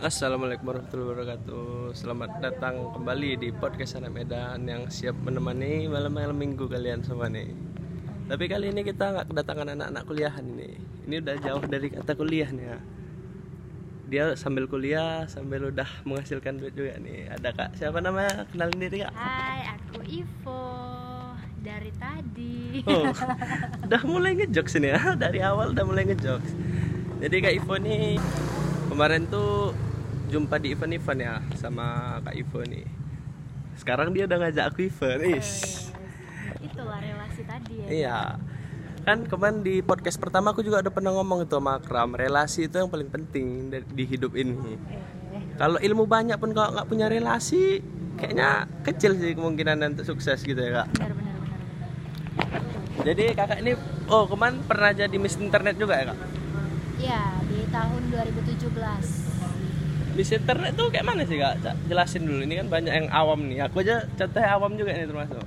Assalamualaikum warahmatullahi wabarakatuh. Selamat datang kembali di podcast anak Medan Yang siap menemani malam-malam minggu kalian semua nih. Tapi kali ini kita nggak kedatangan anak-anak kuliahan ini. Ini udah jauh dari kata kuliah nih ya. Dia sambil kuliah sambil udah menghasilkan duit juga nih. Ada kak, siapa namanya? Kenalin diri kak. Hai, aku Ivo. Dari tadi. Oh, udah mulai ngejokes ini ya. Dari awal udah mulai ngejokes. Jadi kak Ivo nih Kemarin tuh jumpa di event-event ya sama Kak Ivo nih. Sekarang dia udah ngajak aku event. Is. Itulah relasi tadi ya. Iya. Kan kemarin di podcast pertama aku juga udah pernah ngomong itu sama relasi itu yang paling penting di- hidup ini. Kalau ilmu banyak pun kalau nggak punya relasi, kayaknya kecil sih kemungkinan untuk sukses gitu ya kak. benar benar benar. benar. Jadi kakak ini, oh kemarin pernah jadi Miss Internet juga ya kak? Iya, di tahun 2017. Miss Internet tuh kayak mana sih kak? Cak, Jelasin dulu, ini kan banyak yang awam nih. Aku aja contohnya awam juga nih termasuk.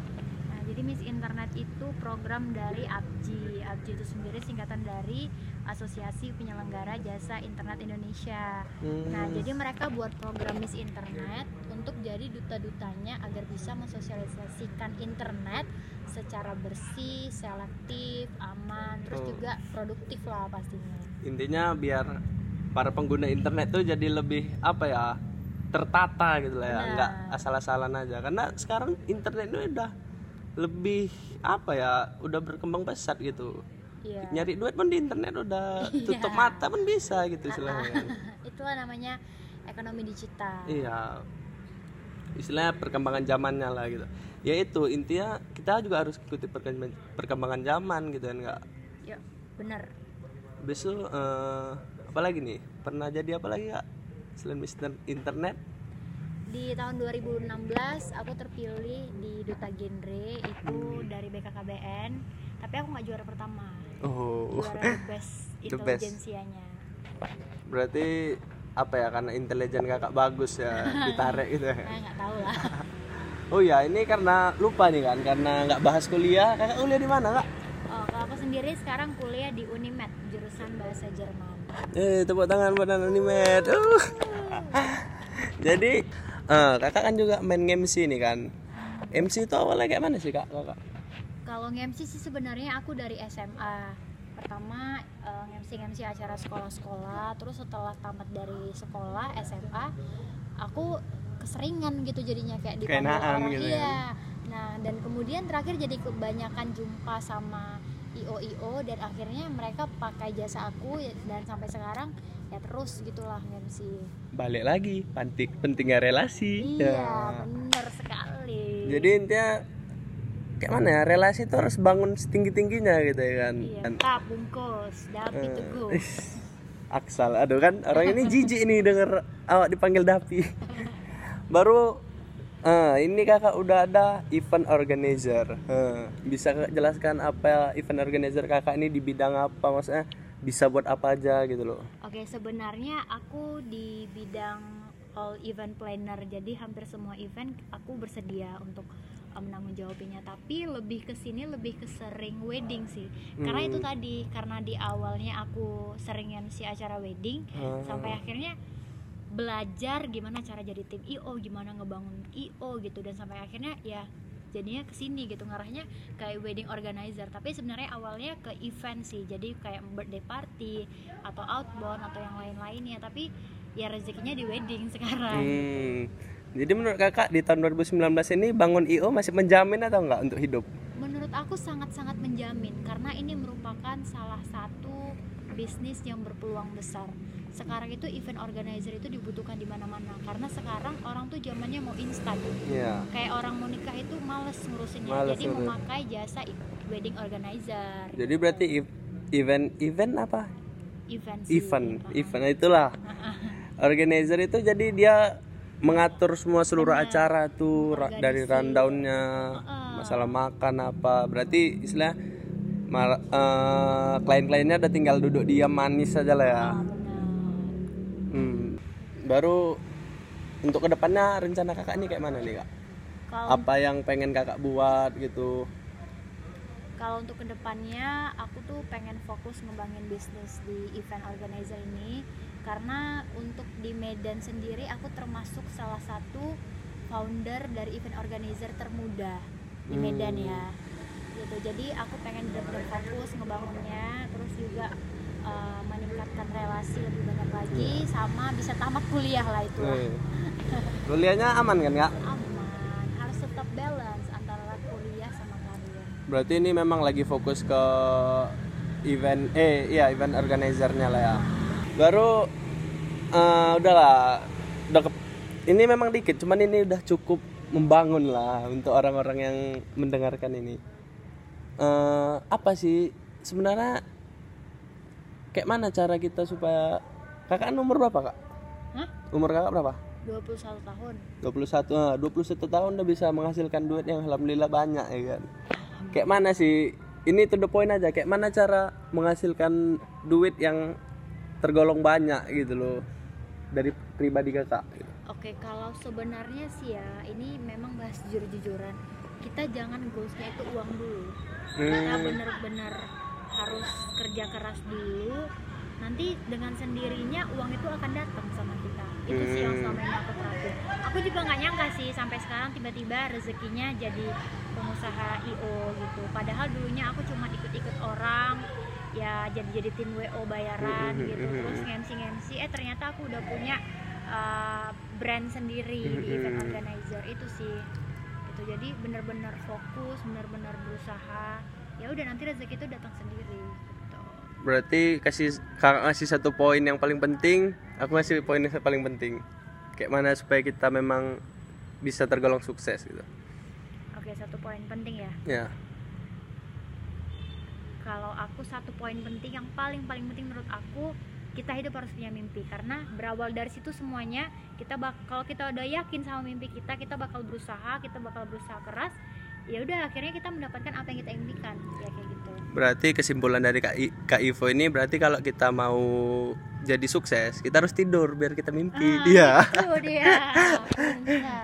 Nah, jadi Miss Internet itu program dari ABJI. ABJI itu sendiri singkatan dari Asosiasi Penyelenggara Jasa Internet Indonesia. Hmm. Nah, jadi mereka buat program Miss Internet untuk jadi duta-dutanya agar bisa mensosialisasikan internet secara bersih, selektif, aman, terus Oh. juga produktif lah pastinya. intinya biar para pengguna internet tuh jadi lebih apa ya tertata gitu lah ya Benar. nggak asal-asalan aja karena sekarang internet itu udah lebih apa ya udah berkembang pesat gitu Iya. nyari duit pun di internet udah tutup Iya. mata pun bisa gitu istilahnya Itulah namanya ekonomi digital. iya istilahnya perkembangan zamannya lah gitu ya itu intinya kita juga harus ikuti perkembangan perkembangan zaman gitu kan nggak Yuk, bener. besok eh, apa lagi nih pernah jadi apa lagi kak selain Mister Internet Di tahun 2016 aku terpilih di duta genre itu Hmm. dari BKKBN, tapi aku nggak juara pertama. oh Juara the best The best. intelijensianya. berarti apa ya karena intelijen kakak bagus ya ditarik gitu ya Nah, nggak tahu lah. oh ya ini karena lupa nih kan karena nggak bahas kuliah kakak kuliah di mana kak Oh, kalau aku sendiri sekarang kuliah di Unimed jurusan bahasa Jerman. Eh tepuk tangan buat Unimed uh. jadi eh, kakak kan juga main MC nih kan MC itu awalnya kayak mana sih kak kakak Kalau nge-MC sih sebenarnya aku dari SMA. Pertama eh, nge-MC nge-MC acara sekolah-sekolah, terus setelah tamat dari sekolah SMA, aku keseringan gitu jadinya kayak di Keenaan gitu ya. Iya. Nah, dan kemudian terakhir jadi kebanyakan jumpa sama IO-IO dan akhirnya mereka pakai jasa aku dan sampai sekarang ya terus gitulah nge-MC. balik lagi penting pentingnya relasi Iya, Ya. bener sekali. jadi intinya kayak mana ya relasi itu harus bangun setinggi tingginya gitu ya kan Iya, tap bungkus, dapi eh, teguh. Aksal aduh kan orang ini jijik nih denger awak dipanggil Dapi baru eh, ini kakak udah ada event organizer Eh, bisa jelaskan apa event organizer kakak ini di bidang apa maksudnya bisa buat apa aja gitu loh Oke, sebenarnya aku di bidang all event planner. Jadi hampir semua event aku bersedia untuk um, menanggung jawabinya. Tapi lebih ke sini lebih ke sering wedding sih. Karena Hmm. itu tadi karena di awalnya aku sering MC acara wedding Ah. sampai akhirnya belajar gimana cara jadi tim IO, gimana ngebangun IO gitu. Dan sampai akhirnya ya jadinya ke sini gitu. Ngarahnya kayak wedding organizer. Tapi sebenarnya awalnya ke event sih. Jadi kayak birthday party atau outbound atau yang lain-lainnya. Tapi ya rezekinya di wedding sekarang. Hmm. Jadi menurut kakak di tahun 2019 ini bangun IO masih menjamin atau enggak untuk hidup? menurut aku sangat-sangat menjamin. Karena ini merupakan salah satu bisnis yang berpeluang besar sekarang itu event organizer itu dibutuhkan di mana-mana karena sekarang orang tuh zamannya mau instan Iya. kayak orang mau nikah itu males ngurusinnya Males jadi ngurus. memakai jasa wedding organizer Jadi berarti ev- event event apa? event sih. Event, event itulah. Organizer itu jadi dia mengatur semua seluruh Benar. acara tuh dari rundownnya, Heeh. masalah makan apa. Berarti istilah eh, klien-kliennya udah tinggal duduk diam manis aja lah ya. Hmm. Baru untuk ke depannya rencana kakak ini kayak mana nih kak? kalau Apa yang pengen kakak buat gitu? kalau untuk ke depannya aku tuh pengen fokus ngembangin bisnis di event organizer ini karena untuk di Medan sendiri aku termasuk salah satu founder dari event organizer termuda di Medan Hmm. ya gitu jadi aku pengen benar-benar fokus ngebangunnya terus juga uh, meningkatkan relasi lebih banyak lagi sama bisa tamat kuliah lah itu. Lah. Nih. kuliahnya aman kan kak? Aman. Harus tetap balance antara kuliah sama karir berarti ini memang lagi fokus ke event eh iya event organizernya lah ya. Baru eh, udahlah udah ke- ini memang dikit cuman ini udah cukup membangun lah untuk orang-orang yang mendengarkan ini. Eh, apa sih? Sebenarnya kayak mana cara kita supaya kakak umur berapa kak Hah? umur kakak berapa 21 tahun 21 ah, 21 tahun udah bisa menghasilkan duit yang alhamdulillah banyak ya kan. Kayak mana sih? Ini to the point aja, kayak mana cara menghasilkan duit yang tergolong banyak gitu loh dari pribadi kakak. gitu. Oke, kalau sebenarnya sih ya, ini memang bahas jujur-jujuran. Kita jangan goalsnya itu uang dulu. Kita Hmm. bener-bener harus kerja keras dulu. Nanti dengan sendirinya uang itu akan datang sama kita. Itu sih yang selama ini aku terapin. Aku juga nggak nyangka sih sampai sekarang tiba-tiba rezekinya jadi pengusaha IO gitu. Padahal dulunya aku cuma ikut-ikut orang ya jadi-jadi tim WO bayaran Hmm, gitu terus hmm. ngemsi-ngemsi eh ternyata aku udah punya uh, brand sendiri di Hmm, event organizer itu sih gitu jadi benar-benar fokus benar-benar berusaha ya udah nanti rezeki itu datang sendiri gitu Berarti kasih kakak ngasih satu poin yang paling penting, aku ngasih poin yang paling penting. Kayak mana supaya kita memang bisa tergolong sukses gitu. oke satu poin penting ya Ya. kalau aku satu poin penting yang paling paling penting menurut aku kita hidup harus punya mimpi karena berawal dari situ semuanya kita bak kalau kita udah yakin sama mimpi kita kita bakal berusaha kita bakal berusaha keras ya udah akhirnya kita mendapatkan apa yang kita impikan. Ya kayak gitu. Berarti kesimpulan dari Kak, I- Kak Ivo ini berarti kalau kita mau jadi sukses, kita harus tidur biar kita mimpi. Ah, Iya. itu dia.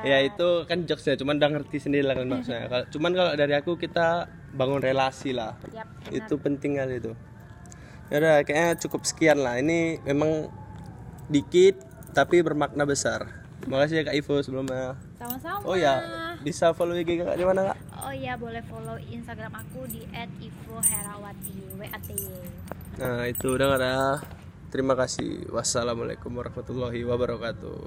Ya itu kan jokesnya cuman udah ngerti sendiri lah kan maksudnya. Kalau cuman kalau dari aku kita bangun relasi lah. Yap, itu penting kali itu. Ya udah kayaknya cukup sekian lah. Ini memang dikit tapi bermakna besar makasih ya kak Ivo sebelumnya. Sama-sama. Oh ya bisa follow IG kakak di mana kak? Oh ya boleh follow instagram aku di @ivoherawati WATY nah itu udah ada terima kasih. Wassalamualaikum warahmatullahi wabarakatuh